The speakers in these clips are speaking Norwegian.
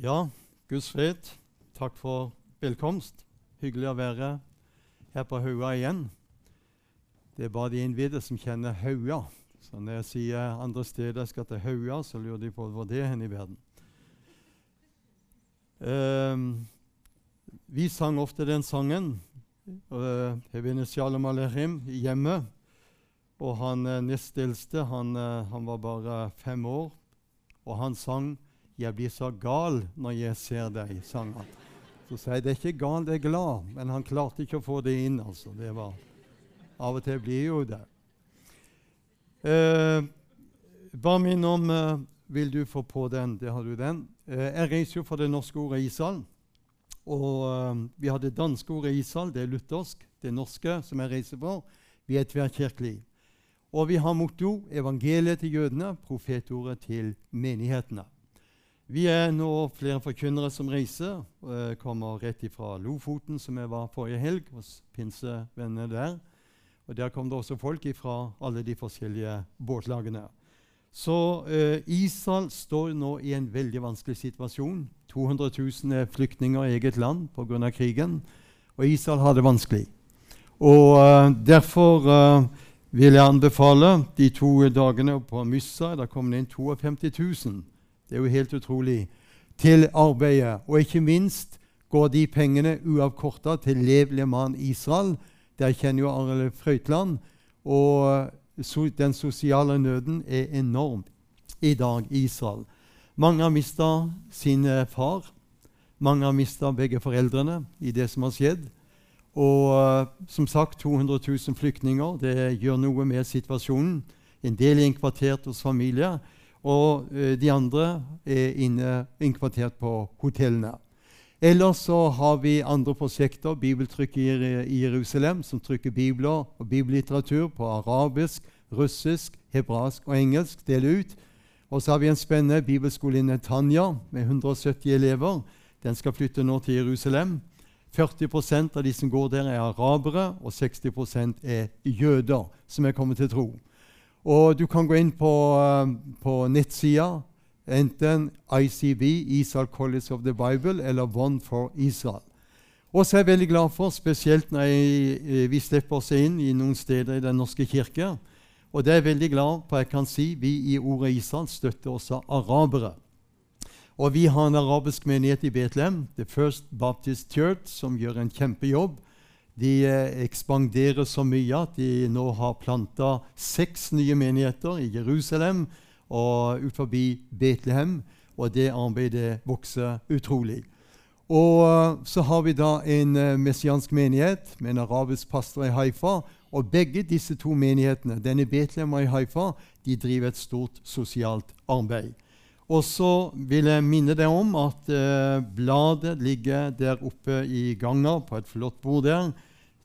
Ja, Guds fred. Takk for velkomst. Hyggelig å være her på Haua igjen. Det er bare de innvidde som kjenner Haua. Så når jeg sier andre steder skal til Haua, så lurer de på hvor det er hen i verden. Um, vi sang ofte den sangen, uh, Shalom Aleichem, hjemme. Og han uh, nest eldste han, uh, han var bare fem år, og han sang 'Jeg blir så gal når jeg ser deg', sang han. Så sa jeg det er ikke gal, det er glad. Men han klarte ikke å få det inn. altså. Det var, Av og til blir jo det. Eh, bare minn om eh, Vil du få på den? Det har du den. Eh, jeg reiser jo fra det norske ordet Isal. Og eh, vi har det danske ordet Isal, det er luthersk. Det norske som jeg reiser for, vi er tverrkirkelige. Og vi har motto evangeliet til jødene, profetordet til menighetene. Vi er nå flere forkynnere som reiser. Jeg kommer rett fra Lofoten, som jeg var forrige helg, hos pinsevennene der. Og Der kom det også folk fra alle de forskjellige båtlagene. Så eh, Israel står nå i en veldig vanskelig situasjon. 200 000 er flyktninger i eget land pga. krigen, og Israel har det vanskelig. Og eh, Derfor eh, vil jeg anbefale de to dagene på Myssa. Der kom det inn 52 000 det er jo helt utrolig. Til arbeidet. Og ikke minst går de pengene uavkorta til Lev Leman Israel. Der kjenner jo Arild Frøytland. Og den sosiale nøden er enorm i dag i Israel. Mange har mista sin far. Mange har mista begge foreldrene i det som har skjedd. Og som sagt, 200 000 flyktninger. Det gjør noe med situasjonen. En del er innkvartert hos familier. Og eh, de andre er inne, innkvartert på hotellene. Ellers så har vi andre prosjekter. Bibeltrykk i, i Jerusalem, som trykker bibler og bibellitteratur på arabisk, russisk, hebraisk og engelsk. Deler ut. Og så har vi en spennende bibelskole i Netanya med 170 elever. Den skal flytte nå til Jerusalem. 40 av de som går der, er arabere, og 60% er jøder som er kommet til tro. Og du kan gå inn på, uh, på nettsida, enten ICB, Israel College of the Bible, eller One for Israel. Og så er jeg veldig glad for, spesielt når jeg, eh, vi slipper oss inn i noen steder i Den norske kirke, og det er jeg veldig glad for jeg kan si vi i Ordet Israel støtter også arabere. Og vi har en arabisk menighet i Betlehem, The First Baptist Church, som gjør en kjempejobb de eh, ekspanderer så mye at de nå har planta seks nye menigheter i Jerusalem og ut forbi Betlehem. Og det arbeidet vokser utrolig. Og eh, så har vi da en uh, messiansk menighet med en arabisk pastor i Haifa. Og begge disse to menighetene, denne Betlehem og Haifa, de driver et stort sosialt arbeid. Og så vil jeg minne deg om at eh, bladet ligger der oppe i ganga på et flott bord der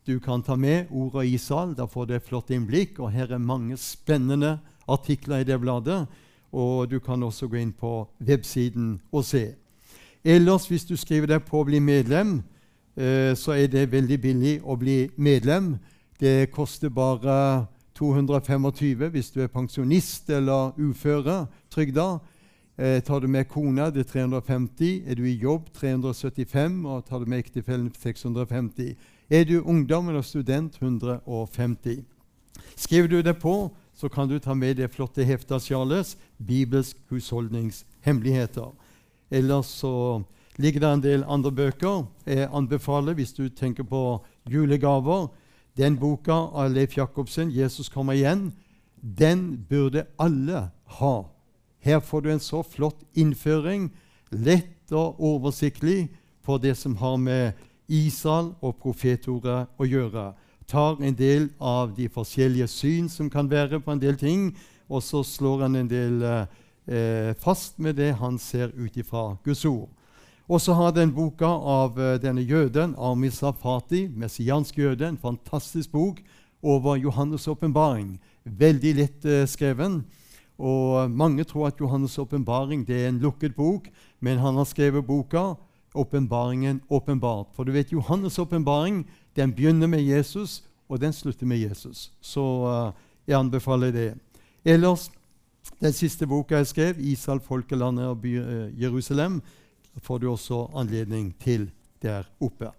du kan ta med ordet Israel. Da får du et flott innblikk. Og her er mange spennende artikler i det bladet. Og du kan også gå inn på websiden og se. Ellers, hvis du skriver deg på å bli medlem, eh, så er det veldig billig å bli medlem. Det koster bare 225 hvis du er pensjonist eller uføretrygda. Eh, tar du med kona, det er 350. Er du i jobb, 375. Og tar du med ektefellen, 650. Er du ungdom eller student 150. Skriver du det på, så kan du ta med det flotte heftet Charles, 'Bibelsk husholdningshemmeligheter'. Ellers så ligger det en del andre bøker. Jeg anbefaler, hvis du tenker på julegaver, den boka av Leif Jacobsen, 'Jesus kommer igjen', den burde alle ha. Her får du en så flott innføring, lett og oversiktlig, på det som har med Israel og profetordet å gjøre. Tar en del av de forskjellige syn som kan være på en del ting, og så slår han en del eh, fast med det han ser ut ifra Guds ord. Og så har den boka av uh, denne jøden, Armi Safati, messiansk jøde, en fantastisk bok over Johannes' åpenbaring. Veldig lett eh, skreven. Og Mange tror at Johannes' åpenbaring er en lukket bok, men han har skrevet boka åpenbaringen åpenbart. For du vet, Johannes' åpenbaring den begynner med Jesus, og den slutter med Jesus. Så uh, jeg anbefaler det. Ellers, den siste boka jeg skrev, 'Israel, folkelandet og by, uh, Jerusalem', får du også anledning til der oppe.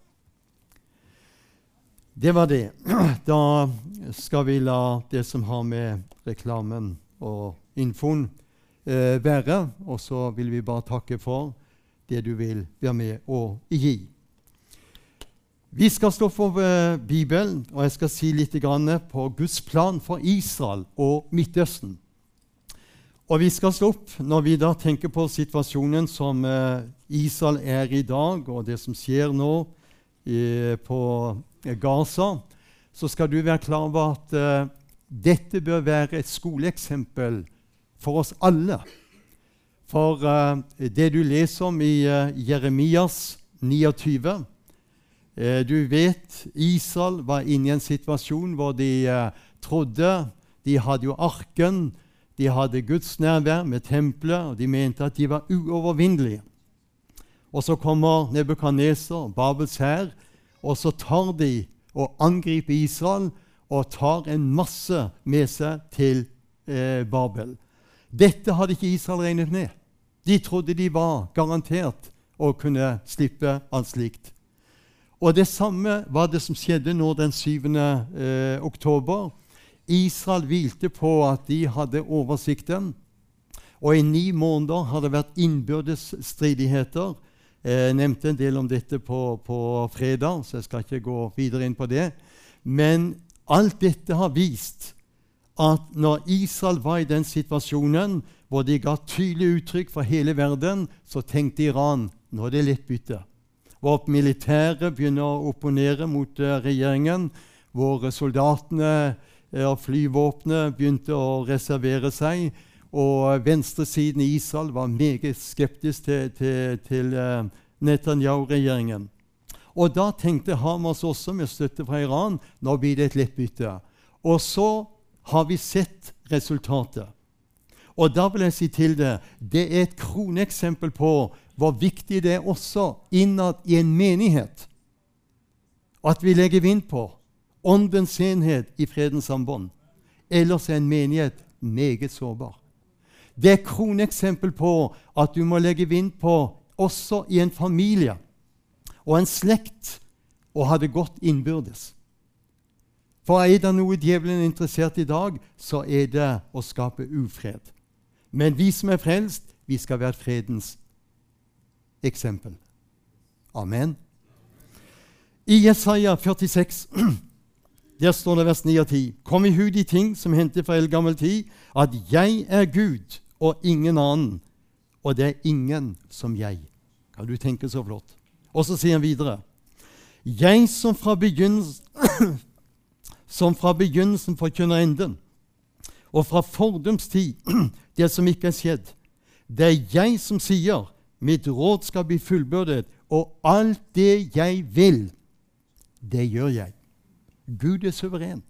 Det var det. Da skal vi la det som har med reklamen og infoen uh, være, og så vil vi bare takke for det du vil være med å gi. Vi skal stå for uh, Bibelen, og jeg skal si litt på Guds plan for Israel og Midtøsten. Og vi skal stå opp når vi da tenker på situasjonen som uh, Israel er i dag, og det som skjer nå på Gaza, så skal du være klar over at dette bør være et skoleeksempel for oss alle. For det du leser om i Jeremias 29 uh, du vet Israel var inne i en situasjon hvor de eh, trodde De hadde jo arken, de hadde Guds nærvær med tempelet, og de mente at de var uovervinnelige. Og så kommer Nebukadneser, Babels hær, og så tar de og angriper Israel og tar en masse med seg til eh, Babel. Dette hadde ikke Israel regnet med. De trodde de var garantert å kunne slippe alt slikt. Og det samme var det som skjedde nå den 7. Eh, oktober. Israel hvilte på at de hadde oversikten. Og i ni måneder har det vært innbyrdes stridigheter. Jeg nevnte en del om dette på, på, fredag, så jeg skal ikke gå videre inn på det. Men alt dette har vist at når Israel var i den situasjonen hvor de ga tydelig uttrykk for hele verden, så tenkte Iran nå er det lett bytte. Vårt militære begynner å opponere mot uh, regjeringen. Hvor soldatene uh, og flyvåpenet begynte å reservere seg. Og venstresiden i Israel var meget skeptisk til, til, til Netanyahu-regjeringen. Og da tenkte Hamas også, med støtte fra Iran, nå blir det et lettbytte. Og så har vi sett resultatet. Og da vil jeg si til det det er et kroneksempel på hvor viktig det er også innad i en menighet at vi legger vind på åndens enhet i fredens sambånd. Ellers er en menighet meget sårbar. Det er kroneksempel på at du må legge vind på også i en familie og en slekt og ha det godt innbyrdes. For er det noe djevelen er interessert i dag, så er det å skape ufred. Men vi som er frelst, vi skal være fredens eksempel. Amen. I Jesaja 46 der står det vers 9 og 10.: Kom i hu de ting som hendte fra eldgammel tid, at jeg er Gud og ingen annen, og det er ingen som jeg. Kan du tenke så flott? Og så sier han videre.: Jeg som fra begynnelsen, som fra begynnelsen forkynner enden, og fra fordums tid det som ikke er skjedd. Det er jeg som sier Mitt råd skal bli fullbyrdet, og alt det jeg vil, det gjør jeg. Gud er suveren.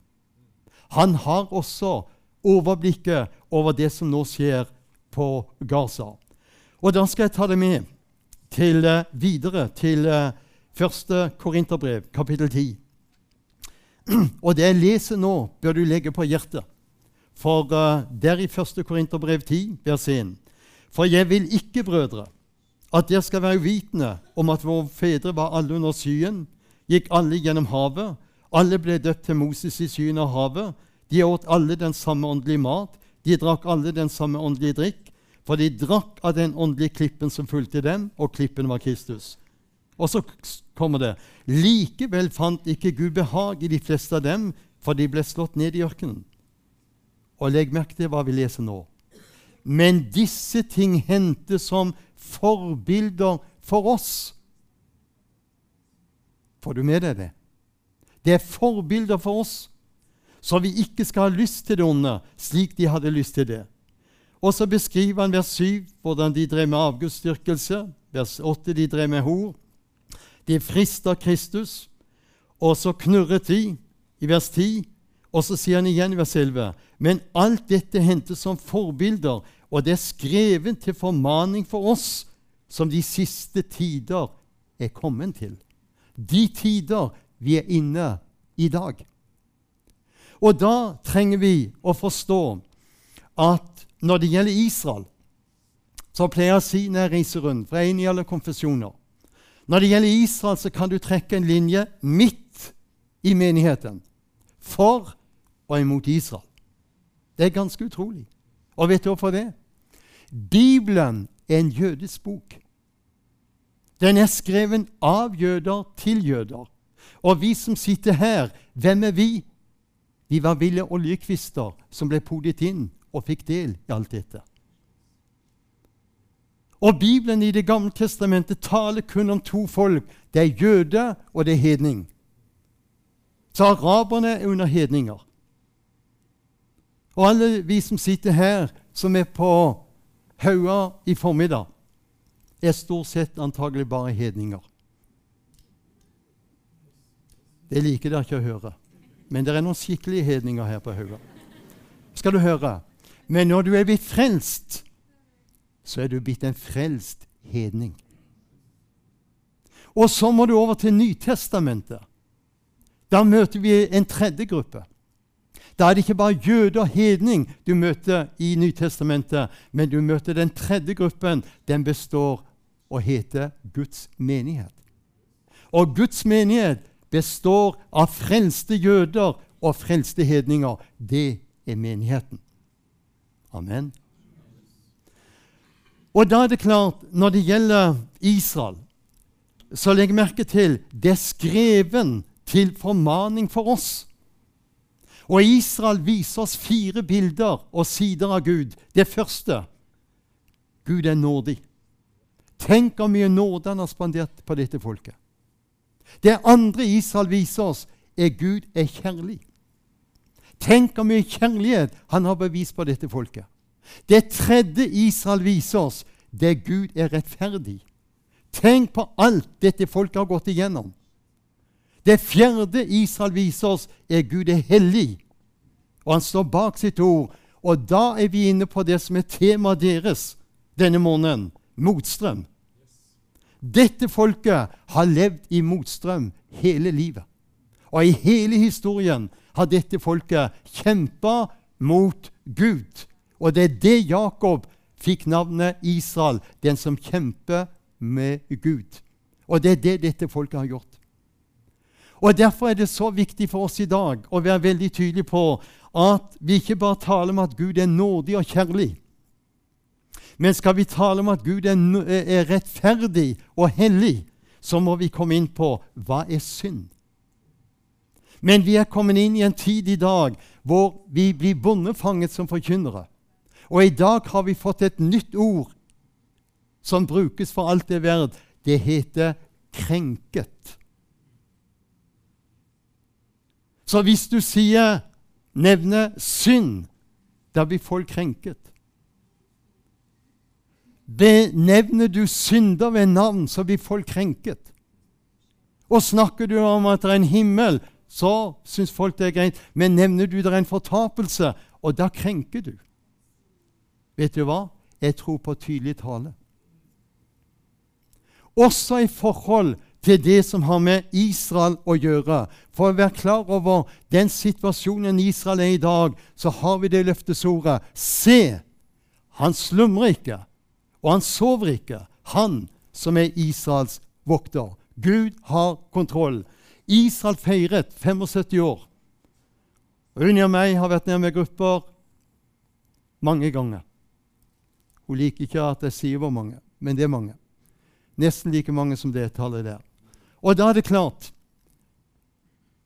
Han har også overblikket over det som nå skjer på Gaza. Og da skal jeg ta det med til, uh, videre til uh, første Korinterbrev, kapittel 10. Og det jeg leser nå, bør du legge på hjertet. For uh, der i 1. Korinterbrev 10, vers 1. For jeg vil ikke, brødre, at dere skal være uvitende om at våre fedre var alle under skyen, gikk alle gjennom havet, alle ble døpt til Moses i skyen av havet, de åt alle den samme åndelige mat, de drakk alle den samme åndelige drikk, for de drakk av den åndelige klippen som fulgte dem, og klippen var Kristus. Og så kommer det Likevel fant ikke Gud behag i de fleste av dem, for de ble slått ned i ørkenen. Og legg merke til hva vi leser nå. Men disse ting hendte som forbilder for oss. Får du med deg det? Det er forbilder for oss, så vi ikke skal ha lyst til det onde slik de hadde lyst til det. Og så beskriver han vers 7 hvordan de drev med avgudsdyrkelse. Vers 8 de drev med hor. De frister Kristus, og så knurret de i vers 10. Og så sier han igjen i vers 11.: Men alt dette hendte som forbilder og det er skrevet til formaning for oss som de siste tider er kommet til. De tider vi er inne i dag. Og da trenger vi å forstå at når det gjelder Israel, så pleier jeg å si når jeg reiser rundt, for jeg er inne i alle konfesjoner Når det gjelder Israel, så kan du trekke en linje midt i menigheten. For og imot Israel. Det er ganske utrolig. Og vet du hvorfor det? Bibelen er en jødisk bok. Den er skreven av jøder til jøder. Og vi som sitter her, hvem er vi? Vi var ville oljekvister som ble podet inn og fikk del i alt dette. Og Bibelen i Det gamle testamentet taler kun om to folk. Det er jøde, og det er hedning. Så araberne er under hedninger. Og alle vi som sitter her, som er på Haua i formiddag, er stort sett antagelig bare hedninger. Det liker dere ikke å høre. Men det er noen skikkelige hedninger her på Haua. Skal du høre? Men når du er blitt frelst, så er du blitt en frelst hedning. Og så må du over til Nytestamentet. Da møter vi en tredje gruppe. Da er det ikke bare jøde og hedning du møter i Nytestamentet, men du møter den tredje gruppen. Den består og heter Guds menighet. Og Guds menighet består av frelste jøder og frelste hedninger. Det er menigheten. Amen. Og da er det klart, når det gjelder Israel, så legg merke til det er skreven til formaning for oss. Og Israel viser oss fire bilder og sider av Gud. Det første Gud er nådig. Tenk hvor mye nåde han har spandert på dette folket. Det andre Israel viser oss, er Gud er kjærlig. Tenk hvor mye kjærlighet han har bevist på dette folket. Det tredje Israel viser oss, det er Gud er rettferdig. Tenk på alt dette folket har gått igjennom. Det fjerde Israel viser oss, er Gud er hellig, og han står bak sitt ord. Og da er vi inne på det som er temaet deres denne måneden motstrøm. Dette folket har levd i motstrøm hele livet. Og i hele historien har dette folket kjempa mot Gud. Og det er det Jakob fikk navnet Israel, den som kjemper med Gud. Og det er det dette folket har gjort. Og Derfor er det så viktig for oss i dag å være veldig tydelige på at vi ikke bare taler om at Gud er nådig og kjærlig. Men skal vi tale om at Gud er, er rettferdig og hellig, så må vi komme inn på hva er synd. Men vi er kommet inn i en tid i dag hvor vi blir bondefanget som forkynnere. Og i dag har vi fått et nytt ord som brukes for alt det er verd. Det heter 'krenket'. Så hvis du sier, nevner synd, da blir folk krenket. Benevner du synder ved navn, så blir folk krenket. Og snakker du om at det er en himmel, så syns folk det er greit. Men nevner du det er en fortapelse, og da krenker du. Vet du hva? Jeg tror på tydelig tale. Også i forhold til det som har med Israel å gjøre. For å være klar over den situasjonen Israel er i dag, så har vi det løftesordet. Se, han slumrer ikke, og han sover ikke, han som er Israels vokter. Gud har kontroll. Israel feiret 75 år. Unni og meg har vært nede med grupper mange ganger. Hun liker ikke at jeg sier hvor mange, men det er mange. Nesten like mange som det tallet der. Og da er det klart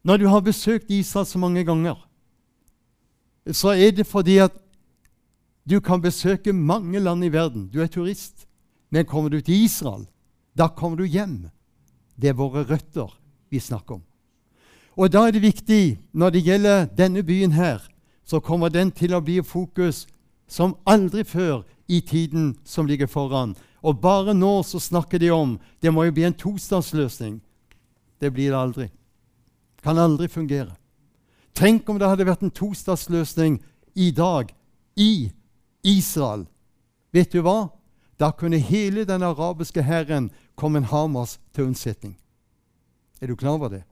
Når du har besøkt Israel så mange ganger, så er det fordi at du kan besøke mange land i verden. Du er turist. Men kommer du til Israel, da kommer du hjem. Det er våre røtter vi snakker om. Og da er det viktig, når det gjelder denne byen her, så kommer den til å bli fokus som aldri før i tiden som ligger foran. Og bare nå så snakker de om det må jo bli en tostatsløsning. Det blir det aldri. Kan aldri fungere. Tenk om det hadde vært en tostatsløsning i dag i Israel. Vet du hva? Da kunne hele den arabiske hæren komme en Hamas til unnsetning. Er du klar over det?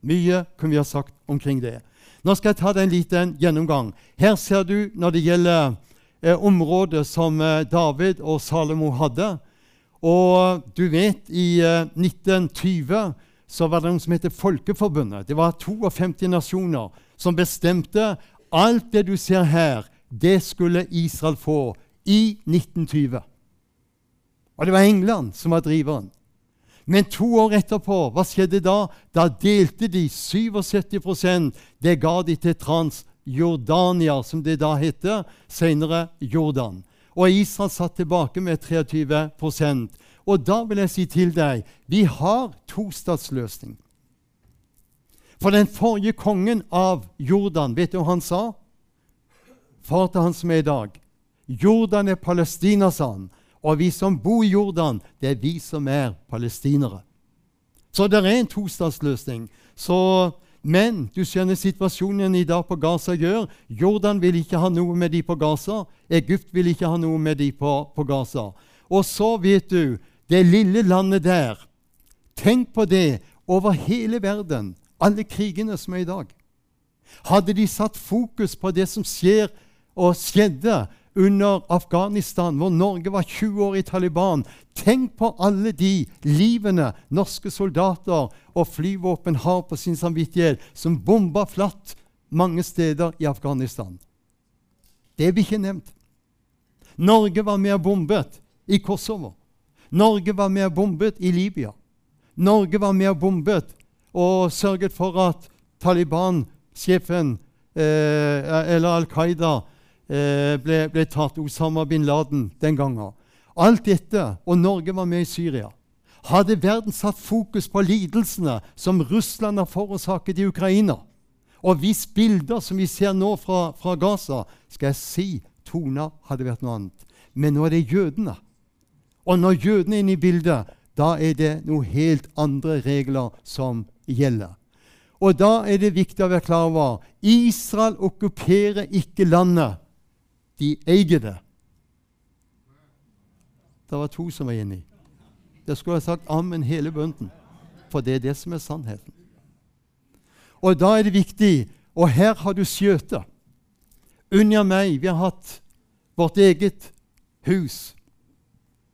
Mye kunne vi ha sagt omkring det. Nå skal jeg ta deg en liten gjennomgang. Her ser du når det gjelder området som eh, David og Salomo hadde. Og du vet, i eh, 1920 så var det noe som heter Folkeforbundet. Det var 52 nasjoner som bestemte alt det du ser her, det skulle Israel få i 1920. Og det var England som var driveren. Men to år etterpå, hva skjedde da? Da delte de 77% Det ga de til Transjordania, som det da heter, senere Jordan. Og Israel satt tilbake med 23% Og da vil jeg si til deg vi har tostatsløsning. For den forrige kongen av Jordan, vet du hva han sa? Far til han som er i dag. Jordan er Palestina, sa han. Og vi som bor i Jordan, det er vi som er palestinere. Så det er en tostatsløsning. Men du skjønner situasjonen i dag på Gaza gjør. Jordan vil ikke ha noe med de på Gaza. Egypt vil ikke ha noe med de på, på Gaza. Og så vet du, det lille landet der Tenk på det over hele verden, alle krigene som er i dag. Hadde de satt fokus på det som skjer og skjedde under Afghanistan, hvor Norge var 20 år i Taliban. Tenk på alle de livene norske soldater og flyvåpen har på sin samvittighet, som bomba flatt mange steder i Afghanistan. Det blir ikke nevnt. Norge var og bombet i Kosovo. Norge var og bombet i Libya. Norge var og bombet og sørget for at Taliban-sjefen, eh, eller Al Qaida, ble, ble, tatt. Osama bin Laden den gangen. Alt dette, og Norge var med i Syria. Hadde verden satt fokus på lidelsene som Russland har forårsaket i Ukraina, og vist bilder som vi ser nå fra, fra Gaza, skal jeg si tona hadde vært noe annet. Men nå er det jødene. Og når jødene er inne i bildet, da er det noen helt andre regler som gjelder. Og da er det viktig å være klar over Israel okkuperer ikke landet de eier det. Det var to som var inni. Det skulle ha sagt ammen hele bønden. for det er det som er sannheten. Og da er det viktig Og her har du skjøtet. Under meg Vi har hatt vårt eget hus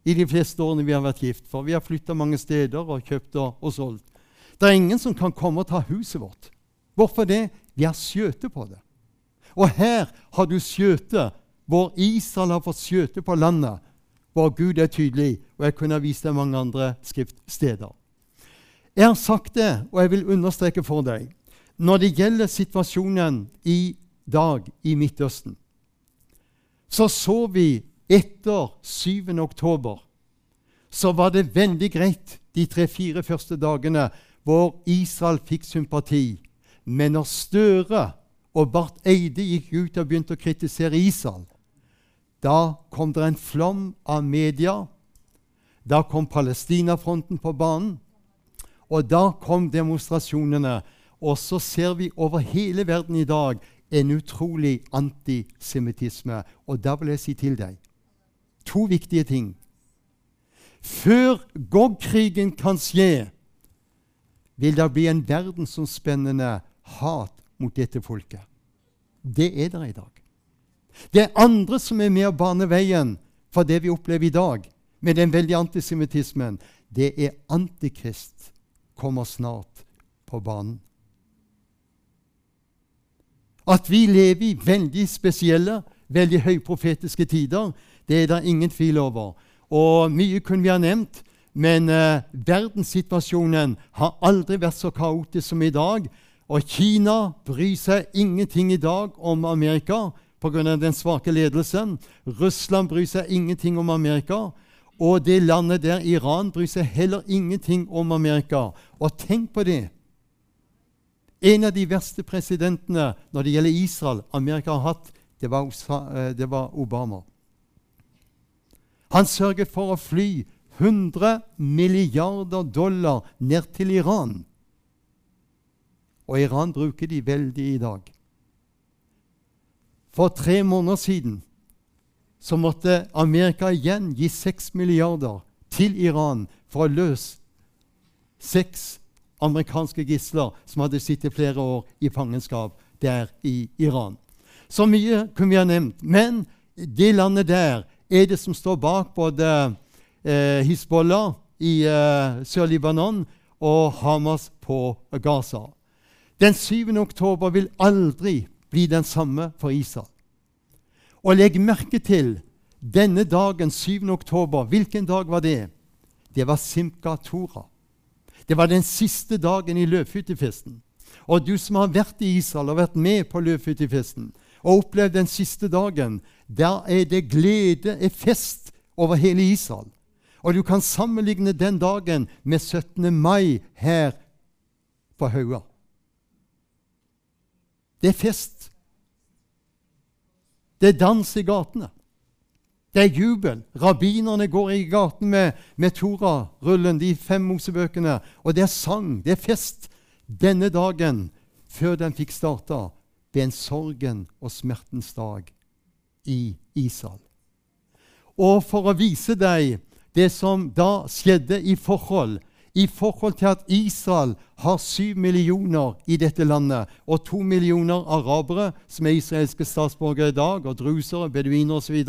i de fleste årene vi har vært gift. For vi har flytta mange steder og kjøpt og, solgt. Det er ingen som kan komme og ta huset vårt. Hvorfor det? Vi har skjøtet på det. Og her har du skjøte hvor Israel har fått skjøte på landet, hvor Gud er tydelig. Og jeg kunne ha vist deg mange andre skriftsteder. Jeg har sagt det, og jeg vil understreke for deg når det gjelder situasjonen i dag i Midtøsten, så så vi etter 7. oktober så var det veldig greit de tre-fire første dagene hvor Israel fikk sympati. Men når Støre og Barth Eide gikk ut og begynte å kritisere Israel, da kom det en flom av media. Da kom Palestinafronten på banen. Og da kom demonstrasjonene. Og så ser vi over hele verden i dag en utrolig antisemittisme. Og da vil jeg si til deg to viktige ting. Før Gog-krigen kan skje, vil det bli en verdensomspennende hat mot dette folket. Det er der i dag. Det er andre som er med å bane veien for det vi opplever i dag, med den veldige antisemittismen. Det er Antikrist kommer snart på banen. At vi lever i veldig spesielle, veldig høyprofetiske tider, det er det ingen tvil over. Og mye kunne vi ha nevnt, men eh, verdenssituasjonen har aldri vært så kaotisk som i dag. Og Kina bryr seg ingenting i dag om Amerika pga. den svake ledelsen. Russland bryr seg ingenting om Amerika. Og det landet der, Iran, bryr seg heller ingenting om Amerika. Og tenk på det! En av de verste presidentene når det gjelder Israel Amerika har hatt, det var, eh, det var Obama. Han sørget for å fly 100 milliarder dollar ned til Iran. Og Iran bruker de veldig i dag. For tre måneder siden så måtte Amerika igjen gi 6 milliarder til Iran for å løse seks amerikanske gisler som hadde sittet flere år i fangenskap der i Iran. Så mye kunne vi ha nevnt. Men det landet der er det som står bak både eh, Hizbollah i eh, Sør-Libanon og Hamas på Gaza. Den 7. oktober vil aldri bli den samme for Israel. Og legg merke til denne dagen, 7. oktober. Hvilken dag var det? Det var Simka Tora. Det var den siste dagen i løvhyttefesten. Og du som har vært i Israel og vært med på løvhyttefesten og opplevd den siste dagen, der er det glede, er fest over hele Israel. Og du kan sammenligne den dagen med 17. mai her på Haua. Det er fest. Det er dans i gatene. Det er jubel. Rabbinerne går i gaten med, med Tora-rullen, de fem Mosebøkene, og det er sang, det er fest. Denne dagen, før den fikk starta, ved en sorgen og smertens dag i Israel. Og for å vise deg det som da skjedde i forhold i forhold til at Israel har syv millioner i dette landet, og to millioner arabere som er israelske statsborgere i dag, og drusere, beduiner osv.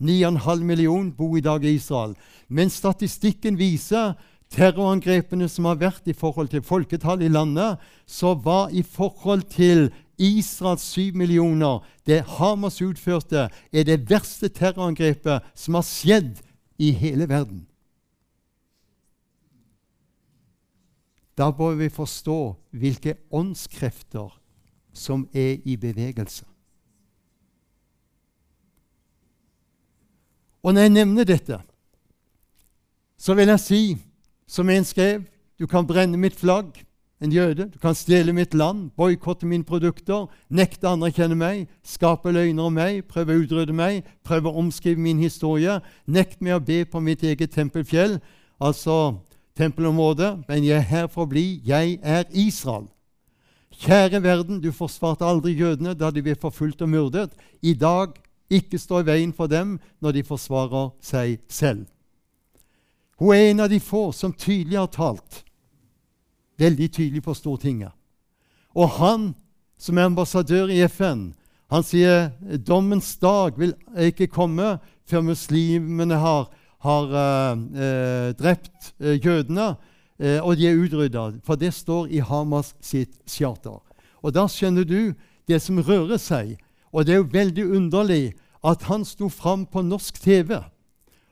9,5 millioner bor i dag i Israel. Men statistikken viser terrorangrepene som har vært i forhold til folketallet i landet, så var i forhold til Israels syv millioner, det Hamas utførte, er det verste terrorangrepet som har skjedd i hele verden. Da bør vi forstå hvilke åndskrefter som er i bevegelse. Og når jeg nevner dette, så vil jeg si, som en skrev, du kan brenne mitt flagg, en jøde. Du kan stjele mitt land, boikotte mine produkter, nekte andre å kjenne meg, skape løgner om meg, prøve å utrydde meg, prøve å omskrive min historie, nekte meg å be på mitt eget tempelfjell, altså tempelområdet, men jeg er her for å bli. Jeg er Israel. Kjære verden, du forsvarte aldri jødene da de ble forfulgt og myrdet. I dag ikke stå i veien for dem når de forsvarer seg selv. Hun er en av de få som tydelig har talt veldig tydelig på Stortinget. Og han som er ambassadør i FN, han sier dommens dag vil ikke komme før muslimene har, har uh, drept uh, jødene, uh, og de er utrydda. For det står i Hamas sitt charter. Og da skjønner du det som rører seg. Og det er jo veldig underlig at han sto fram på norsk TV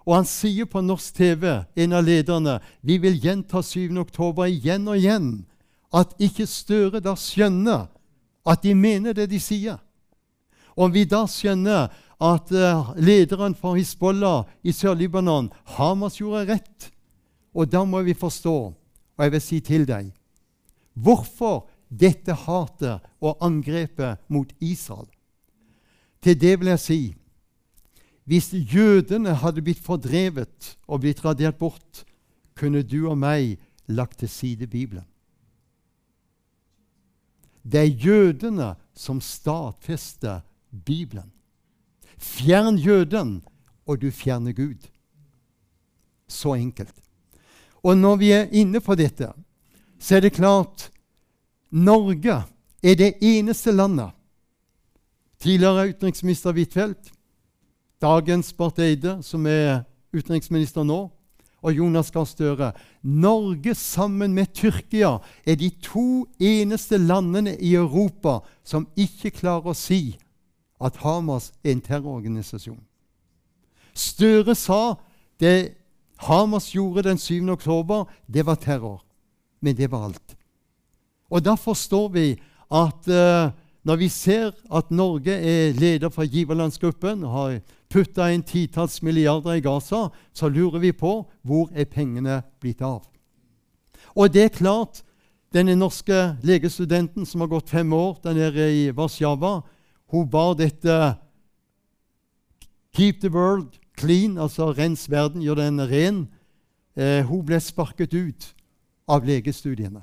og han sier på norsk TV, en av lederne, vi vil gjenta 7. oktober igjen og igjen. At ikke Støre da skjønner at de mener det de sier. Og vi da skjønner at uh, lederen for Hizbollah i Sør-Libanon, Hamas, gjorde rett. Og da må vi forstå, og jeg vil si til deg, hvorfor dette hatet og angrepet mot Israel. Til det vil jeg si hvis jødene hadde blitt fordrevet og blitt radert bort, kunne du og meg lagt til side Bibelen. Det er jødene som stadfester Bibelen. Fjern jøden, og du fjerner Gud. Så enkelt. Og når vi er inne på dette, så er det klart Norge er det eneste landet Tidligere utenriksminister Huitfeldt dagens Barth Eide, som er utenriksminister nå, og Jonas Gahr Støre. Norge sammen med Tyrkia er de to eneste landene i Europa som ikke klarer å si at Hamas er en terrororganisasjon. Støre sa det Hamas gjorde den 7. oktober, det var terror. Men det var alt. Og da forstår vi at uh, når vi ser at Norge er leder for giverlandsgruppen og har putta inn titalls milliarder i Gaza, så lurer vi på hvor er pengene blitt av. Og det er klart, denne norske legestudenten som har gått fem år der nede i Warszawa, hun bar dette Keep the world clean, altså rens verden, gjør den ren. Eh, hun ble sparket ut av legestudiene.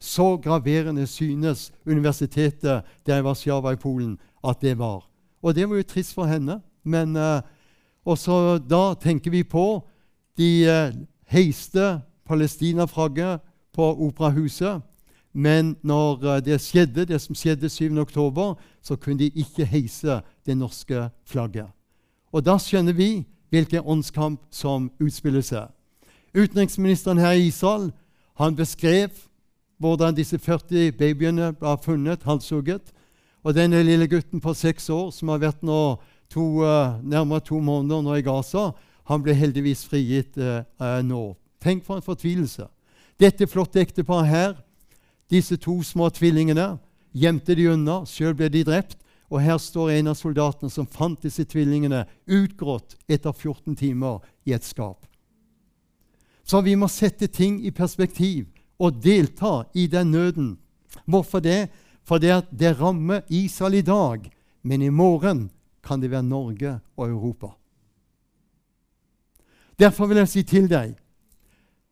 Så graverende synes universitetet der var Sjava i Polen at det var. Og det var jo trist for henne. Men uh, også da tenker vi på de eh, heiste Palestina-flagget på Operahuset. Men når uh, det skjedde, det som skjedde 7. oktober, så kunne de ikke heise det norske flagget. Og da skjønner vi hvilken åndskamp som utspiller seg. Utenriksministeren her i Israel han beskrev hvordan disse 40 babyene ble funnet halshugget. Og denne lille gutten på seks år som har vært nå to, uh, nærmere to måneder nå i Gaza, han ble heldigvis frigitt uh, uh, nå. Tenk for en fortvilelse. Dette flotte ekteparet her, disse to små tvillingene, gjemte de unna. Sjøl ble de drept. Og her står en av soldatene som fant disse tvillingene utgrått etter 14 timer i et skap. Så vi må sette ting i perspektiv og delta i den nøden. Hvorfor det? Fordi det rammer Israel i dag, men i morgen kan det være Norge og Europa. Derfor vil jeg si til deg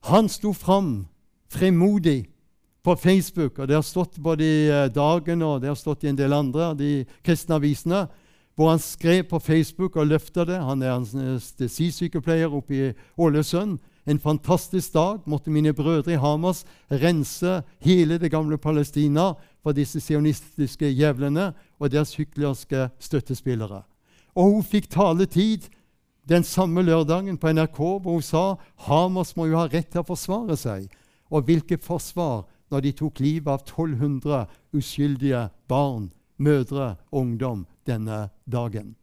han sto fram fremodig på Facebook, og det har stått både i eh, Dagen og det har stått i en del andre de kristne avisene, hvor han skrev på Facebook og løfta det. Han er anestesisykepleier oppe i Ålesund. En fantastisk dag. Måtte mine brødre i Hamas rense hele det gamle Palestina for disse sionistiske jævlene og deres hyklerske støttespillere. Og hun fikk taletid den samme lørdagen på NRK hvor hun sa Hamas må jo ha rett til å forsvare seg. Og hvilket forsvar når de tok livet av 1200 uskyldige barn, mødre og ungdom denne dagen.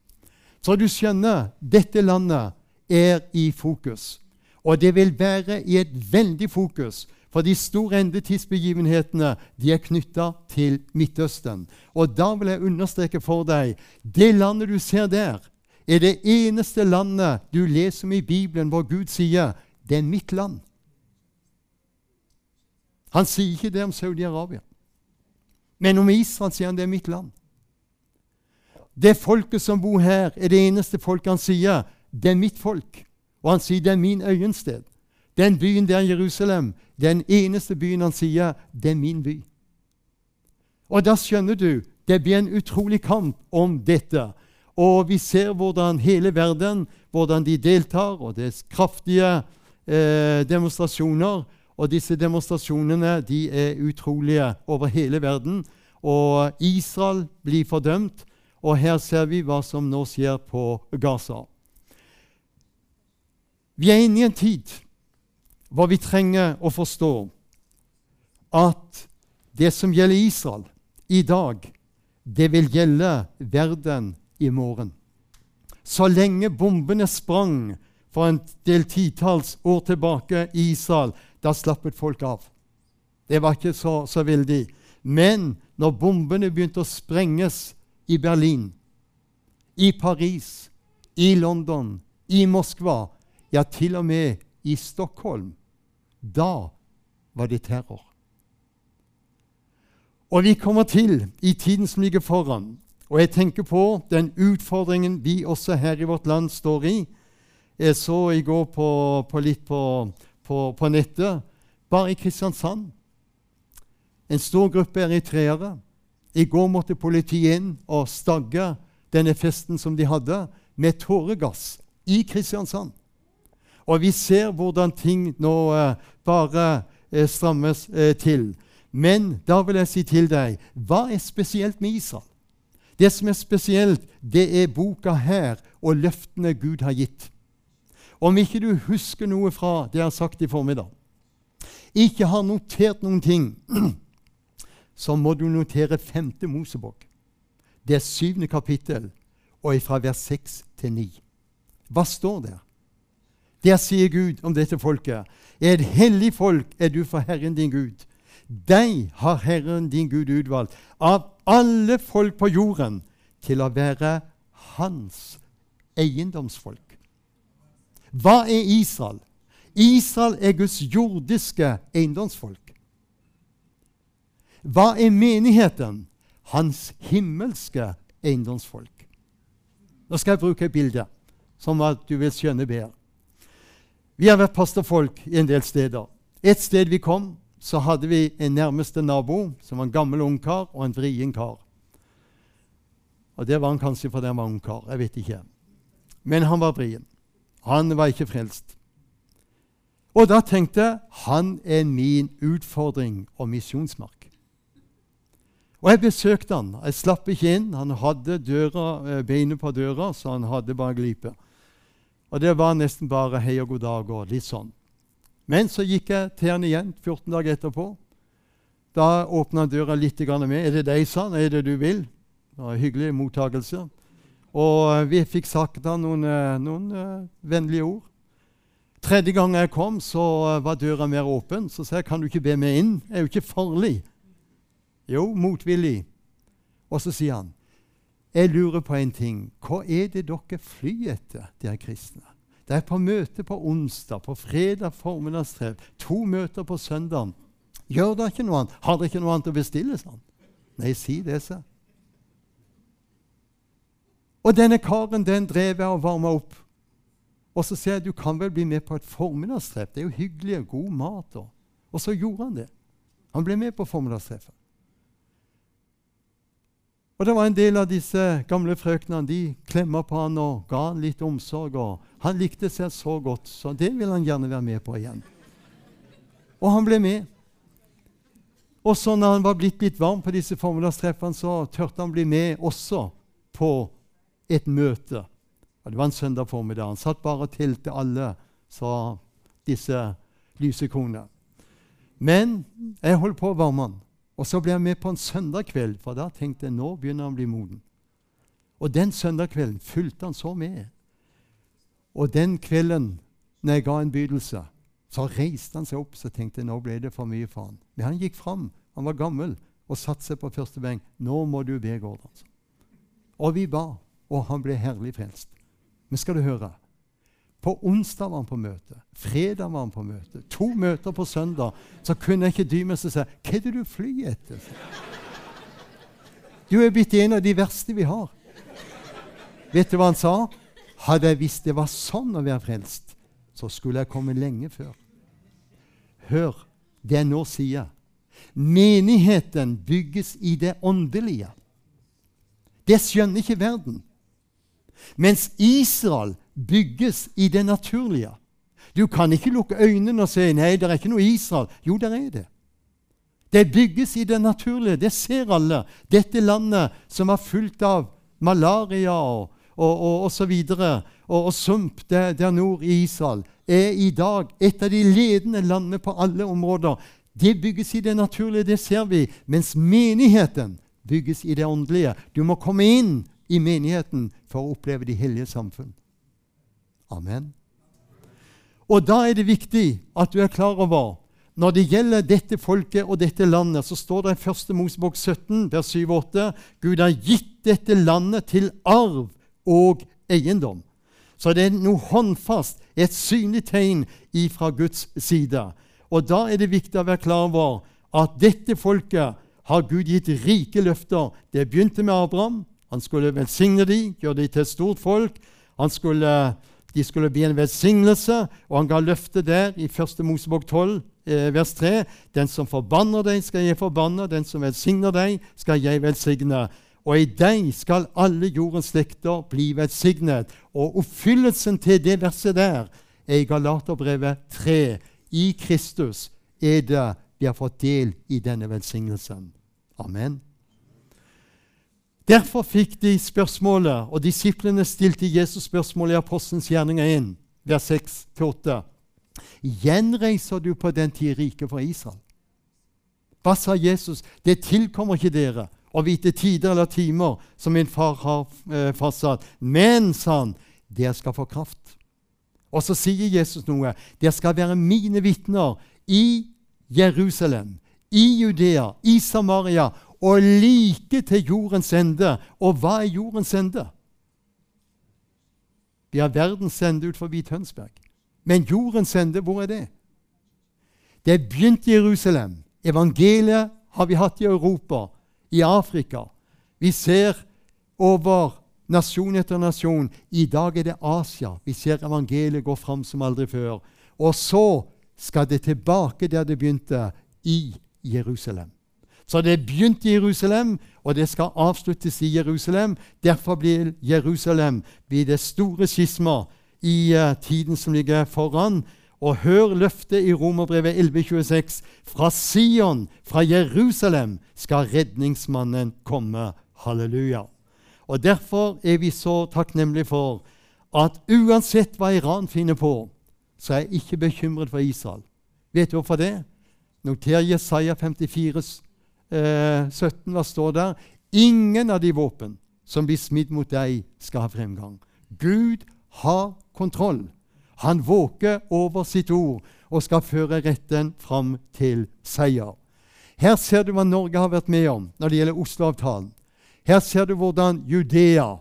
Så du skjønner, dette landet er i fokus. Og det vil være i et veldig fokus, for de store endetidsbegivenhetene de er knytta til Midtøsten. Og da vil jeg understreke for deg det landet du ser der, er det eneste landet du leser om i Bibelen hvor Gud sier 'Det er mitt land'. Han sier ikke det om Saudi-Arabia. Men om Israel sier han det er mitt land. Det folket som bor her, er det eneste folket han sier det er mitt folk. Og han sier det er min øyensted. Den byen der, Jerusalem, den eneste byen han sier det er min by. Og da skjønner du det blir en utrolig kamp om dette. Og vi ser hvordan hele verden hvordan de deltar, og det er kraftige eh, demonstrasjoner. Og disse demonstrasjonene de er utrolige over hele verden. Og Israel blir fordømt, og her ser vi hva som nå skjer på Gaza. Vi er inne i en tid hvor vi trenger å forstå at det som gjelder Israel i dag, det vil gjelde verden i morgen. Så lenge bombene sprang for en del titalls år tilbake i Israel, da slappet folk av. Det var ikke så, så veldig. Men når bombene begynte å sprenges i Berlin, i Paris, i London, i Moskva, ja, til og med i Stockholm, da var det terror. Og vi kommer til i tiden som ligger foran. Og jeg tenker på den utfordringen vi også her i vårt land står i. Jeg så i går på, på litt på på, på nettet. Bare i Kristiansand. En stor gruppe eritreere. I går måtte politiet inn og stagge denne festen som de hadde, med tåregass i Kristiansand. Og vi ser hvordan ting nå eh, bare eh, strammes eh, til. Men da vil jeg si til deg hva er spesielt med Israel? Det som er spesielt, det er boka her og løftene Gud har gitt. Om ikke du husker noe fra det jeg har sagt i formiddag, ikke har notert noen ting, så må du notere femte Mosebok. Det er syvende kapittel, og fra vers 6 til 9. Hva står der? Der sier Gud om dette folket. Et hellig folk er du for Herren din Gud. Deg har Herren din Gud utvalgt av alle folk på jorden til å være hans eiendomsfolk. Hva er Israel? Israel er Guds jordiske eiendomsfolk. Hva er menigheten? Hans himmelske eiendomsfolk. Nå skal jeg bruke et bilde, som at du vil skjønne bedre. Vi har vært pastorfolk i en del steder. Et sted vi kom, så hadde vi en nærmeste nabo som var en gammel ungkar og en vrien kar. Og Det var han kanskje fordi han var ungkar. Jeg vet ikke. Men han var vrien. Han var ikke frelst. Og da tenkte jeg han er min utfordring og misjonsmark. Og jeg besøkte han. Jeg slapp ikke inn. Han hadde døra, eh, beinet på døra, så han hadde bare glipe. Og det var nesten bare hei og god dag og litt sånn. Men så gikk jeg til han igjen 14 dager etterpå. Da åpna døra litt med. 'Er det deg, sa han? Er det du vil?' Det var en hyggelig mottakelse. Og eh, vi fikk sagt da noen, eh, noen uh, vennlige ord. Tredje gang jeg kom, så var døra mer åpen. Så sa jeg, 'Kan du ikke be meg inn?' Jeg er jo ikke farlig. Jo, motvillig. Og så sier han, 'Jeg lurer på en ting. Hva er det dere flyr etter, de kristne?' Det er på møte på onsdag, på fredag formiddagstreff, to møter på søndag. Gjør dere ikke noe annet? Har dere ikke noe annet å bestille? sånn? Nei, si det, sa Og denne karen den drev jeg og varma opp. Og så sier jeg du kan vel bli med på et formiddagstreff. Det er jo hyggelig og god mat. Og, og så gjorde han det. Han ble med på formiddagstreffet. Og det var en del av disse gamle frøknene. De klemma på han og ga han litt omsorg. og Han likte seg så godt, så det vil han gjerne være med på igjen. Og han ble med. Og så når han var blitt litt varm på disse formiddagstreffene, så tørte han bli med også på et møte. Det var en søndag formiddag. Han satt bare og telte alle, sa disse lysekonene. Men jeg holdt på å varme han. Og så ble jeg med på en søndag kveld, for da tenkte jeg nå begynner han å bli moden. Og den søndag kvelden fulgte han så med. Og den kvelden, når jeg ga en bydelse, så reiste han seg opp så tenkte jeg, nå ble det for mye for han. Men han gikk fram, han var gammel, og satte seg på første benk. 'Nå må du be, Gordon.' Og vi ba, og han ble herlig frelst. Men skal du høre på onsdag var han på møte. Fredag var han på møte. To møter på søndag. Så kunne jeg ikke dy meg og si 'Hva er det du flyr etter?' Du er blitt en av de verste vi har. Vet du hva han sa? Hadde jeg visst det var sånn å være frelst, så skulle jeg komme lenge før. Hør det jeg nå sier. Menigheten bygges i det åndelige. Det skjønner ikke verden. Mens Israel bygges i det naturlige. Du kan ikke lukke øynene og si 'nei, det er ikke noe Israel'. Jo, det er det. Det bygges i det naturlige. Det ser alle. Dette landet som var fullt av malaria og, og, og, og så videre, og, og sump der, der, nord i Israel, er i dag et av de ledende landene på alle områder. Det bygges i det naturlige, det ser vi. Mens menigheten bygges i det åndelige. Du må komme inn i menigheten for å oppleve de hellige samfunn. Amen. Og da er det viktig at du er klar over når det gjelder dette folket og dette landet, så står det i 1. Mosebok 17, vers 7-8 Gud har gitt dette landet til arv og eiendom. Så det er noe håndfast, et synlig tegn fra Guds side. Og da er det viktig å være klar over at dette folket har Gud gitt rike løfter. Det begynte med Abraham. Han skulle velsigne dem, gjøre dem til et stort folk. Skulle de skulle bli en velsignelse, og han ga løftet der i 1. Mosebok 12, eh, vers 3. Den som forbanner deg, skal jeg forbanne. Den som velsigner deg, skal jeg velsigne. Og i deg skal alle jordens slekter bli velsignet. Og oppfyllelsen til det verset der er i Galaterbrevet 3. I Kristus er det vi har fått del i denne velsignelsen. Amen. Derfor fikk de spørsmålet, og disiplene stilte Jesus spørsmålet i Apostelens gjerninger 1, vers 6-8. Gjenreiser du på den tid riket for Israel? Hva sa Jesus? Det tilkommer ikke dere å vite tider eller timer som min far har eh, fastsatt. Men, sa han, dere skal få kraft. Og så sier Jesus noe. Dere skal være mine vitner i Jerusalem, i Judea, i Samaria og like til jordens ende. Og hva er jordens ende? Vi har verdens ende ut forbi Tønsberg. Men jordens ende, hvor er det? Det begynte i Jerusalem. Evangeliet har vi hatt i Europa, i Afrika. Vi ser over nasjon etter nasjon. I dag er det Asia. Vi ser evangeliet gå fram som aldri før. Og så skal det tilbake der det begynte, i Jerusalem. Så det begynte i Jerusalem, og det skal avsluttes i Jerusalem. Derfor blir Jerusalem blir det store skisma i uh, tiden som ligger foran. Og hør løftet i Romerbrevet 11,26.: Fra Sion, fra Jerusalem, skal redningsmannen komme. Halleluja. Og Derfor er vi så takknemlige for at uansett hva Iran finner på, så er jeg ikke bekymret for Israel. Vet du hvorfor det? Noter Jesaja 54, eh, 17. Hva står der? Ingen av de våpen som blir smidd mot deg, skal ha fremgang. Gud har kontroll. Han våker over sitt ord og skal føre retten fram til seier. Her ser du hva Norge har vært med om når det gjelder Oslo-avtalen. Her ser du hvordan Judea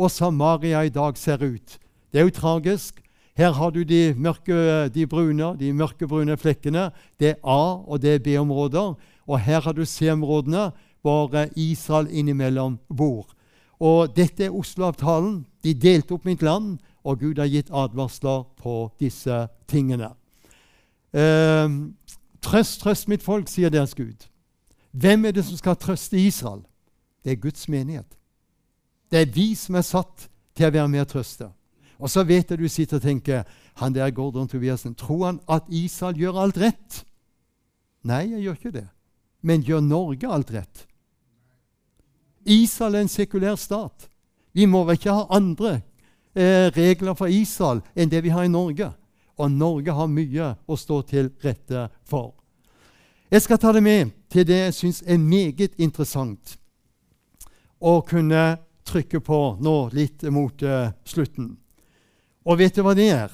og Samaria i dag ser ut. Det er jo tragisk. Her har du de, mørke, de brune, de mørkebrune flekkene. Det er A- og det er B-områder. Og her har du C-områdene, hvor Israel innimellom bor. Og dette er Oslo-avtalen. De delte opp mitt land, og Gud har gitt advarsler på disse tingene. Eh, trøst, trøst mitt folk, sier deres Gud. Hvem er det som skal trøste Israel? Det er Guds menighet. Det er vi som er satt til å være med og trøste. Og så vet jeg du sitter og tenker han der Gordon Tobiassen, Tror han at Israel gjør alt rett? Nei, jeg gjør ikke det. Men gjør Norge alt rett? Israel er en sekulær stat. Vi må vel ikke ha andre eh, regler for Israel enn det vi har i Norge. Og Norge har mye å stå til rette for. Jeg skal ta det med til det jeg syns er meget interessant å kunne trykke på nå litt mot uh, slutten. Og vet du hva det er?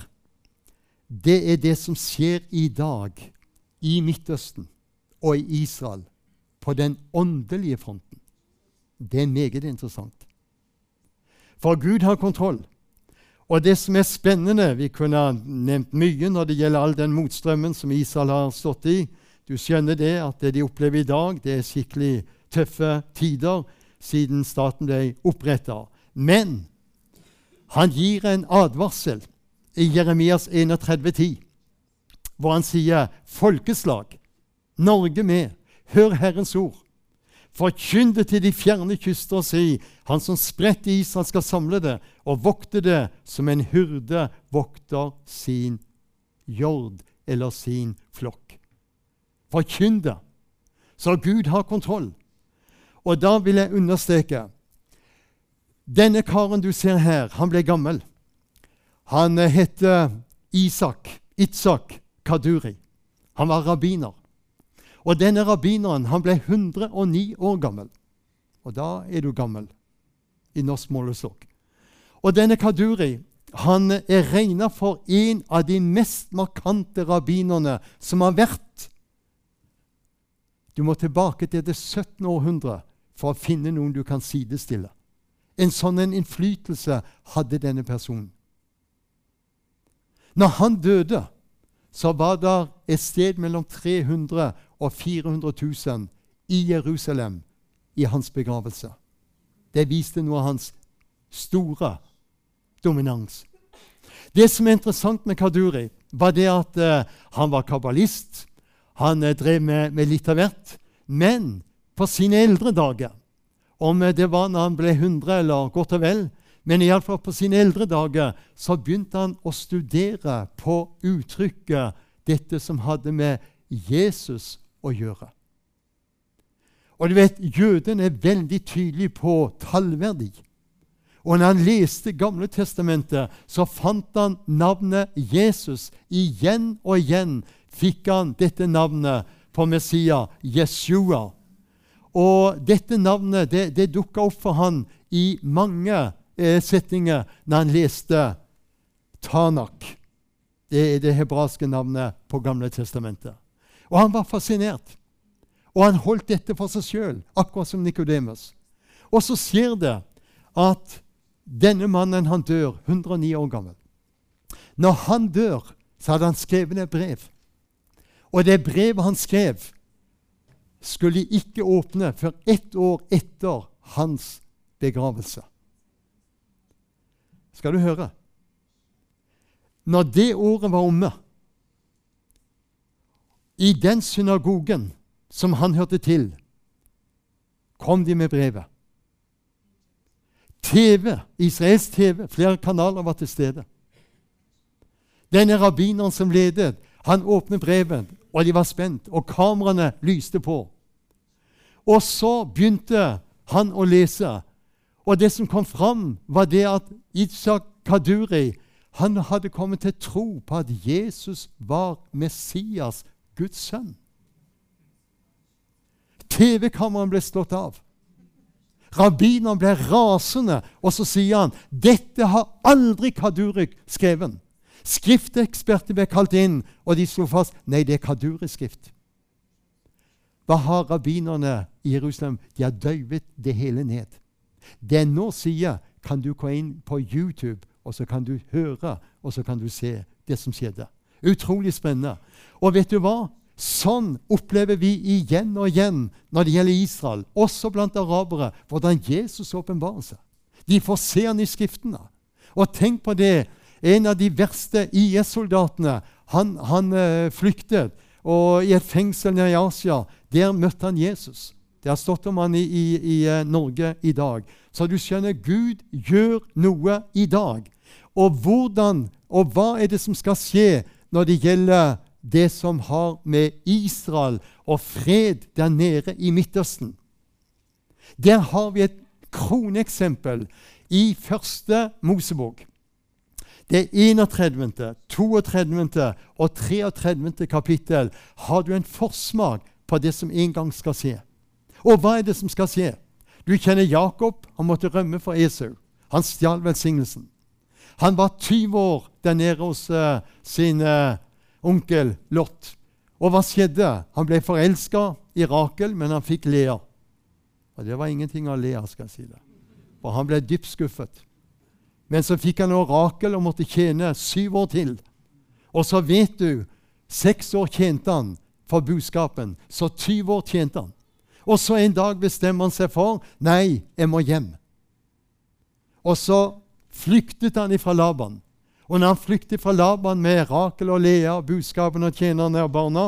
Det er det som skjer i dag i Midtøsten og i Israel på den åndelige fronten. Det er meget interessant. For Gud har kontroll. Og det som er spennende Vi kunne ha nevnt mye når det gjelder all den motstrømmen som Israel har stått i. Du skjønner det at det de opplever i dag, det er skikkelig tøffe tider siden staten ble oppretta. Men han gir en advarsel i Jeremias 31,10, hvor han sier folkeslag, Norge med, hør Herrens ord. Forkynn det til de fjerne kyster og si:" Han som spredte Israel, skal samle det og vokte det som en hyrde vokter sin jord eller sin flokk. Forkynn det, så Gud har kontroll. Og da vil jeg understreke Denne karen du ser her, han ble gammel. Han heter Isak, Itzak Kaduri. Han var rabbiner. Og denne rabbineren han ble 109 år gammel. Og da er du gammel i norsk målestokk. Og denne Kaduri han er regna for en av de mest markante rabbinerne som har vært. Du må tilbake til det 17. århundre for å finne noen du kan sidestille. En sånn en innflytelse hadde denne personen. Når han døde, så var det et sted mellom 300 og 400 000 i Jerusalem i hans begravelse. Det viste noe av hans store dominans. Det som er interessant med Kaduri, var det at uh, han var kabbalist. Han uh, drev med, med litt av hvert. Men på sine eldre dager. Om det var når han ble 100 eller godt og vel, men iallfall på sine eldre dager så begynte han å studere på uttrykket dette som hadde med Jesus å gjøre. Og du vet, Jøden er veldig tydelig på tallverdi. Og når han leste Gamle testamentet, så fant han navnet Jesus. Igjen og igjen fikk han dette navnet på Messias, Jeshua. Og dette navnet det, det dukka opp for han i mange eh, setninger når han leste Tanak. Det er det hebraiske navnet på Gamle testamentet. Og han var fascinert. Og han holdt dette for seg sjøl, akkurat som Nikodemus. Og så skjer det at denne mannen han dør 109 år gammel. Når han dør, så hadde han skrevet et brev. Og det brevet han skrev, skulle ikke åpne før ett år etter hans begravelse. Skal du høre? Når det året var omme, i den synagogen som han hørte til, kom de med brevet. TV, Israels TV, flere kanaler var til stede. Denne rabbineren som ledet, han åpnet brevet, og de var spent, og kameraene lyste på. Og så begynte han å lese, og det som kom fram, var det at Itzak Kaduri han hadde kommet til tro på at Jesus var Messias, Guds sønn. TV-kameraet ble slått av. Rabbineren ble rasende, og så sier han dette har aldri Kadurik skrevet. Skrifteksperter ble kalt inn, og de slo fast nei, det er Kaduri-skrift. Hva har rabbinerne i Jerusalem? De har døyvet det hele ned. Det jeg nå sier, kan du gå inn på YouTube, og så kan du høre, og så kan du se det som skjedde. Utrolig spennende. Og vet du hva? Sånn opplever vi igjen og igjen når det gjelder Israel, også blant arabere, hvordan Jesus åpenbarer seg. De får se han i Skriftene. Og tenk på det. En av de verste IS-soldatene han, han uh, flyktet og i et fengsel nede i Asia. Der møtte han Jesus. Det har stått om han i, i, i uh, Norge i dag. Så du skjønner, Gud gjør noe i dag. Og hvordan og hva er det som skal skje når det gjelder det som har med Israel og fred der nede i Midtøsten. Der har vi et kroneksempel i første Mosebok. Det 31., 32. og 33. kapittel har du en forsmak på det som en gang skal skje. Og hva er det som skal skje? Du kjenner Jakob. Han måtte rømme for Esau. Han stjal velsignelsen. Han var 20 år der nede hos uh, sin uh, onkel Lot. Og hva skjedde? Han ble forelska i Rakel, men han fikk Lea. Og det var ingenting av Lea, skal jeg si det. For han ble dypt skuffet. Men så fikk han Rakel og måtte tjene syv år til. Og så vet du Seks år tjente han for budskapen, så 20 år tjente han. Og så en dag bestemmer han seg for nei, jeg må hjem. Og så flyktet han ifra Laban. Og når han flykter fra Laban med Rakel og Lea, budskapen og tjenerne og barna,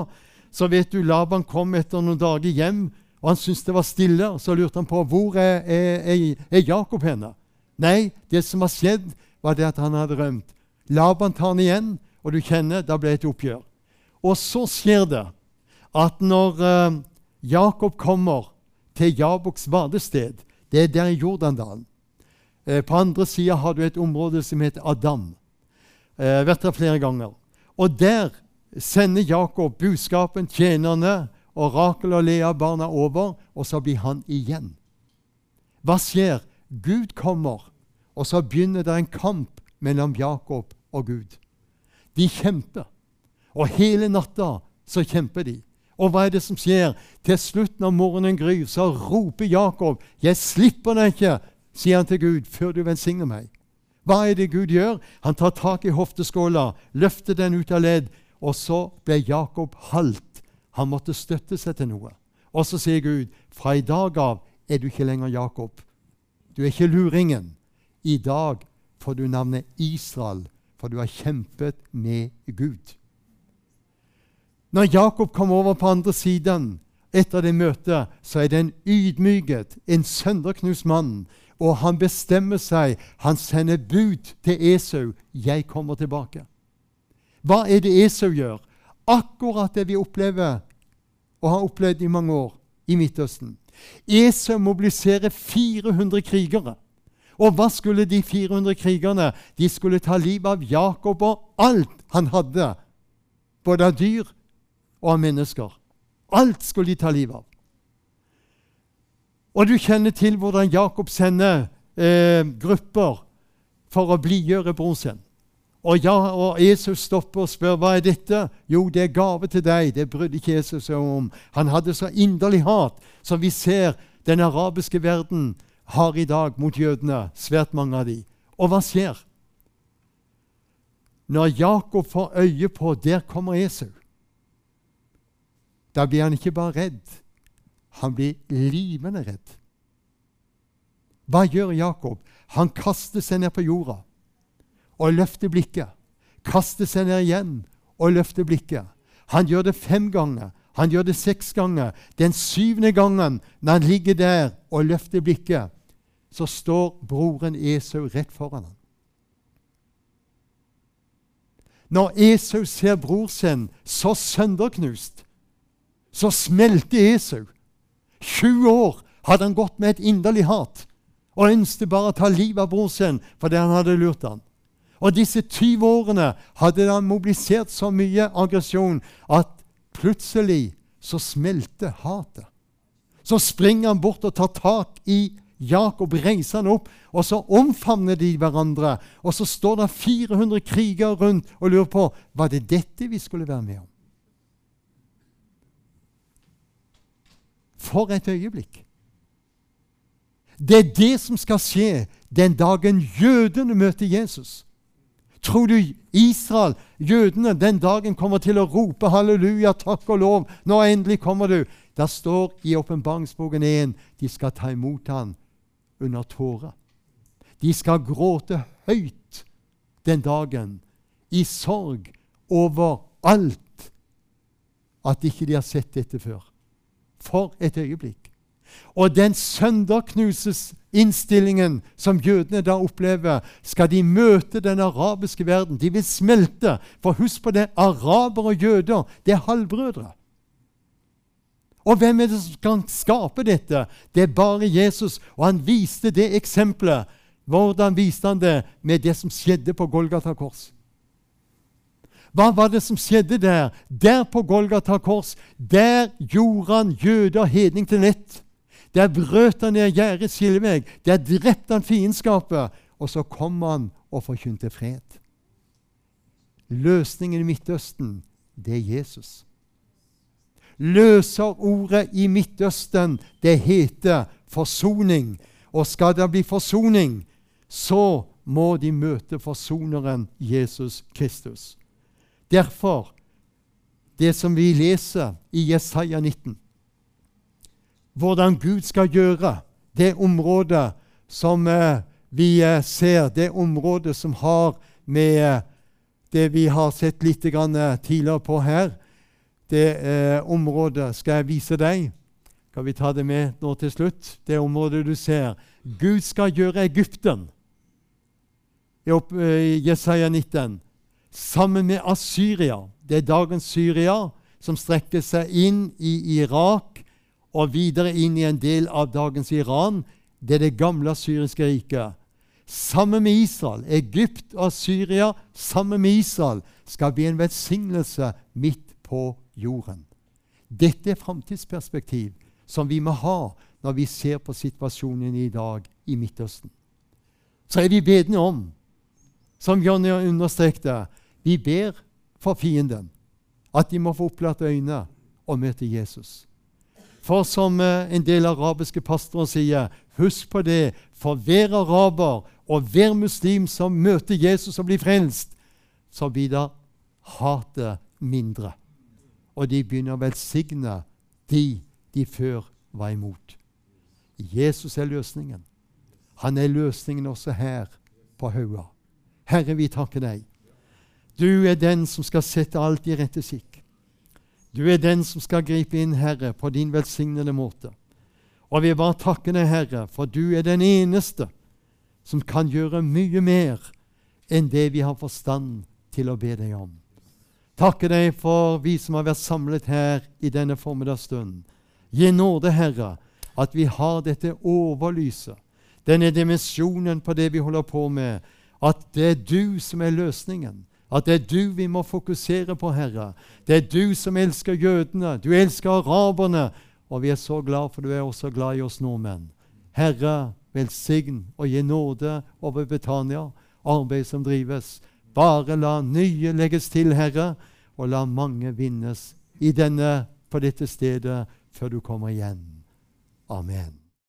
så vet du Laban kom etter noen dager hjem, og han syntes det var stille. og Så lurte han på hvor er, er, er Jakob henne. Nei, det som har skjedd, var det at han hadde rømt. Laban tar han igjen, og du kjenner, da ble det et oppgjør. Og så skjer det at når uh, Jakob kommer til Jaboks vadested, det er der i Jordandalen uh, På andre sida har du et område som heter Adam. Eh, vært der flere ganger. Og der sender Jakob budskapen, tjenerne og Rakel og Lea barna over, og så blir han igjen. Hva skjer? Gud kommer, og så begynner det en kamp mellom Jakob og Gud. De kjemper, og hele natta så kjemper de. Og hva er det som skjer? Til slutt, når morgenen gryr, så roper Jakob, 'Jeg slipper deg ikke', sier han til Gud, 'før du velsigner meg'. Hva er det Gud gjør? Han tar tak i hofteskåla, løfter den ut av ledd, og så ble Jakob halt. Han måtte støtte seg til noe. Og så sier Gud, fra i dag av er du ikke lenger Jakob. Du er ikke luringen. I dag får du navnet Israel, for du har kjempet med Gud. Når Jakob kom over på andre siden etter det møtet, så er det en ydmyket, en sønderknust mann og han bestemmer seg. Han sender bud til Esau. 'Jeg kommer tilbake'. Hva er det Esau gjør? Akkurat det vi opplever og har opplevd i mange år i Midtøsten. Esau mobiliserer 400 krigere. Og hva skulle de 400 krigerne? De skulle ta livet av Jakob og alt han hadde, både av dyr og av mennesker. Alt skulle de ta livet av. Og du kjenner til hvordan Jakob sender eh, grupper for å blidgjøre broren sin. Og, ja, og Jesus stopper og spør hva er dette. Jo, det er gave til deg. Det brydde ikke Jesus seg om. Han hadde så inderlig hat som vi ser den arabiske verden har i dag mot jødene, svært mange av de. Og hva skjer? Når Jakob får øye på der kommer Esau, da blir han ikke bare redd, han blir livende redd. Hva gjør Jakob? Han kaster seg ned på jorda og løfter blikket. Kaster seg ned igjen og løfter blikket. Han gjør det fem ganger. Han gjør det seks ganger. Den syvende gangen, når han ligger der og løfter blikket, så står broren Esau rett foran ham. Når Esau ser bror sin så sønderknust, så smelter Esau. 20 år hadde han gått med et inderlig hat og ønsket bare å ta livet av bror sin fordi han hadde lurt han. Og disse 20 årene hadde han mobilisert så mye aggresjon at plutselig så smelter hatet. Så springer han bort og tar tak i Jakob, reiser han opp, og så omfavner de hverandre. Og så står det 400 krigere rundt og lurer på var det dette vi skulle være med om. For et øyeblikk! Det er det som skal skje den dagen jødene møter Jesus. Tror du Israel, jødene, den dagen kommer til å rope halleluja, takk og lov? Nå endelig kommer du. Der står i åpenbaringsboken 1 de skal ta imot ham under tårer. De skal gråte høyt den dagen, i sorg over alt at ikke de har sett dette før. For et øyeblikk. Og den sønderknusesinnstillingen som jødene da opplever, skal de møte den arabiske verden. De vil smelte. For husk på det, arabere og jøder det er halvbrødre. Og hvem er det som kan skape dette? Det er bare Jesus. Og han viste det eksempelet. Hvordan viste han det? Med det som skjedde på Golgata kors. Hva var det som skjedde der? Der på Golgata kors, der gjorde han jøder hedning til nett. Der brøt han ned gjerdets skillevegg. Der drepte han fiendskapet. Og så kom han og forkynte fred. Løsningen i Midtøsten, det er Jesus. Løserordet i Midtøsten, det heter forsoning. Og skal det bli forsoning, så må de møte forsoneren Jesus Kristus. Derfor, det som vi leser i Jesaja 19 hvordan Gud skal gjøre det området som eh, vi eh, ser, det området som har med eh, det vi har sett litt tidligere på her. Det området skal jeg vise deg. Skal vi ta det med nå til slutt? Det området du ser. Gud skal gjøre Egypten i Jesaja 19 sammen med Assyria. Det er dagens Syria, som strekker seg inn i Irak og videre inn i en del av dagens Iran. Det er det gamle syriske riket. Sammen med Israel, Egypt og Syria, sammen med Israel, skal bli en velsignelse midt på jorden. Dette er framtidsperspektiv som vi må ha når vi ser på situasjonen i dag i Midtøsten. Så er vi bedende om, som Jonny understrekte, vi ber for fienden at de må få opplatt øyne og møte Jesus. For som eh, en del arabiske pastorer sier, husk på det, for hver araber og hver muslim som møter Jesus og blir frelst, så blir da hatet mindre. Og de begynner å velsigne de de før var imot. Jesus er løsningen. Han er løsningen også her på Haua. Herre, vi takker deg. Du er den som skal sette alt i rette sikk. Du er den som skal gripe inn, Herre, på din velsignede måte. Og vi bare takker deg, Herre, for du er den eneste som kan gjøre mye mer enn det vi har forstand til å be deg om. Takker deg for vi som har vært samlet her i denne formiddagsstunden. Gi nåde, Herre, at vi har dette overlyset, denne dimensjonen på det vi holder på med, at det er du som er løsningen. At det er du vi må fokusere på, Herre. Det er du som elsker jødene. Du elsker araberne. Og vi er så glad, for du er også glad i oss nordmenn. Herre, velsign og gi nåde over Betania, arbeid som drives. Bare la nye legges til, Herre, og la mange vinnes i denne, på dette stedet før du kommer igjen. Amen.